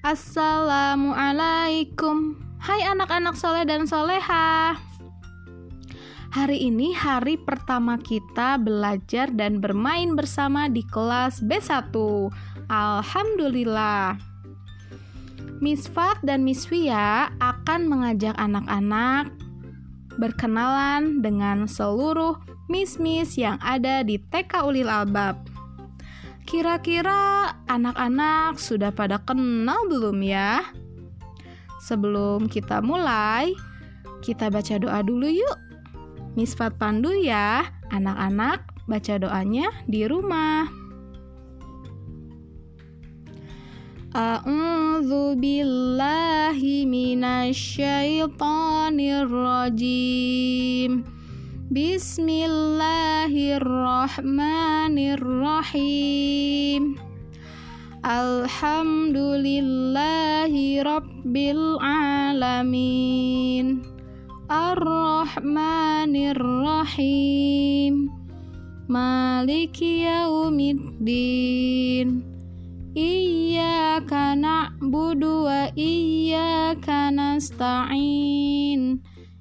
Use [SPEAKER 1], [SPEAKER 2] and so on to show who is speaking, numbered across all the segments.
[SPEAKER 1] Assalamualaikum. Hai anak-anak soleh dan soleha Hari ini hari pertama kita belajar dan bermain bersama di kelas B1 Alhamdulillah. Miss Fat dan Miss Wia akan mengajak anak-anak berkenalan dengan seluruh miss-miss yang ada di TK Ulil Albab Kira-kira anak-anak sudah pada kenal belum ya? Sebelum kita mulai, kita baca doa dulu yuk. Misfat pandu ya, anak-anak baca doanya di rumah. A'udzu billahi minasyaitonir rajim. Bismillahirrahmanirrahim. Alhamdulillahi Rabbil Alamin. Ar-Rahmanir-Rahim. Maliki Yaumiddin. Iyyaka na'budu wa iyyaka nasta'in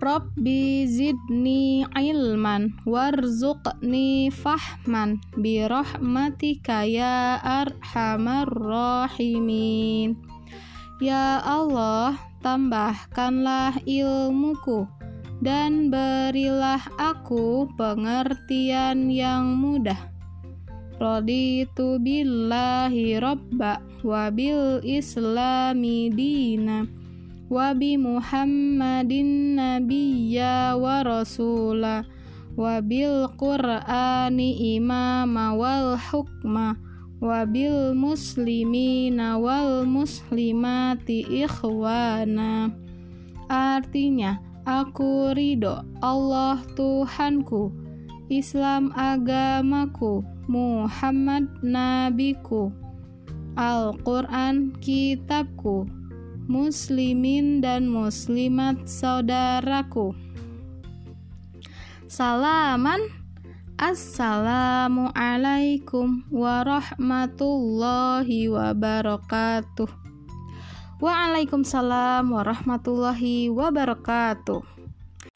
[SPEAKER 1] Rabbi zidni ilman warzuqni fahman birahmatika ya arhamar rahimin. Ya Allah tambahkanlah ilmuku dan berilah aku pengertian yang mudah. Raditu billahi rabba wabil islami dina qur'ani imama wal hukma wa bil muslimina wal muslimati ikhwana artinya aku ridho Allah Tuhanku Islam agamaku Muhammad nabiku Al-Quran kitabku muslimin dan muslimat saudaraku. Salaman Assalamualaikum warahmatullahi wabarakatuh. Waalaikumsalam warahmatullahi wabarakatuh.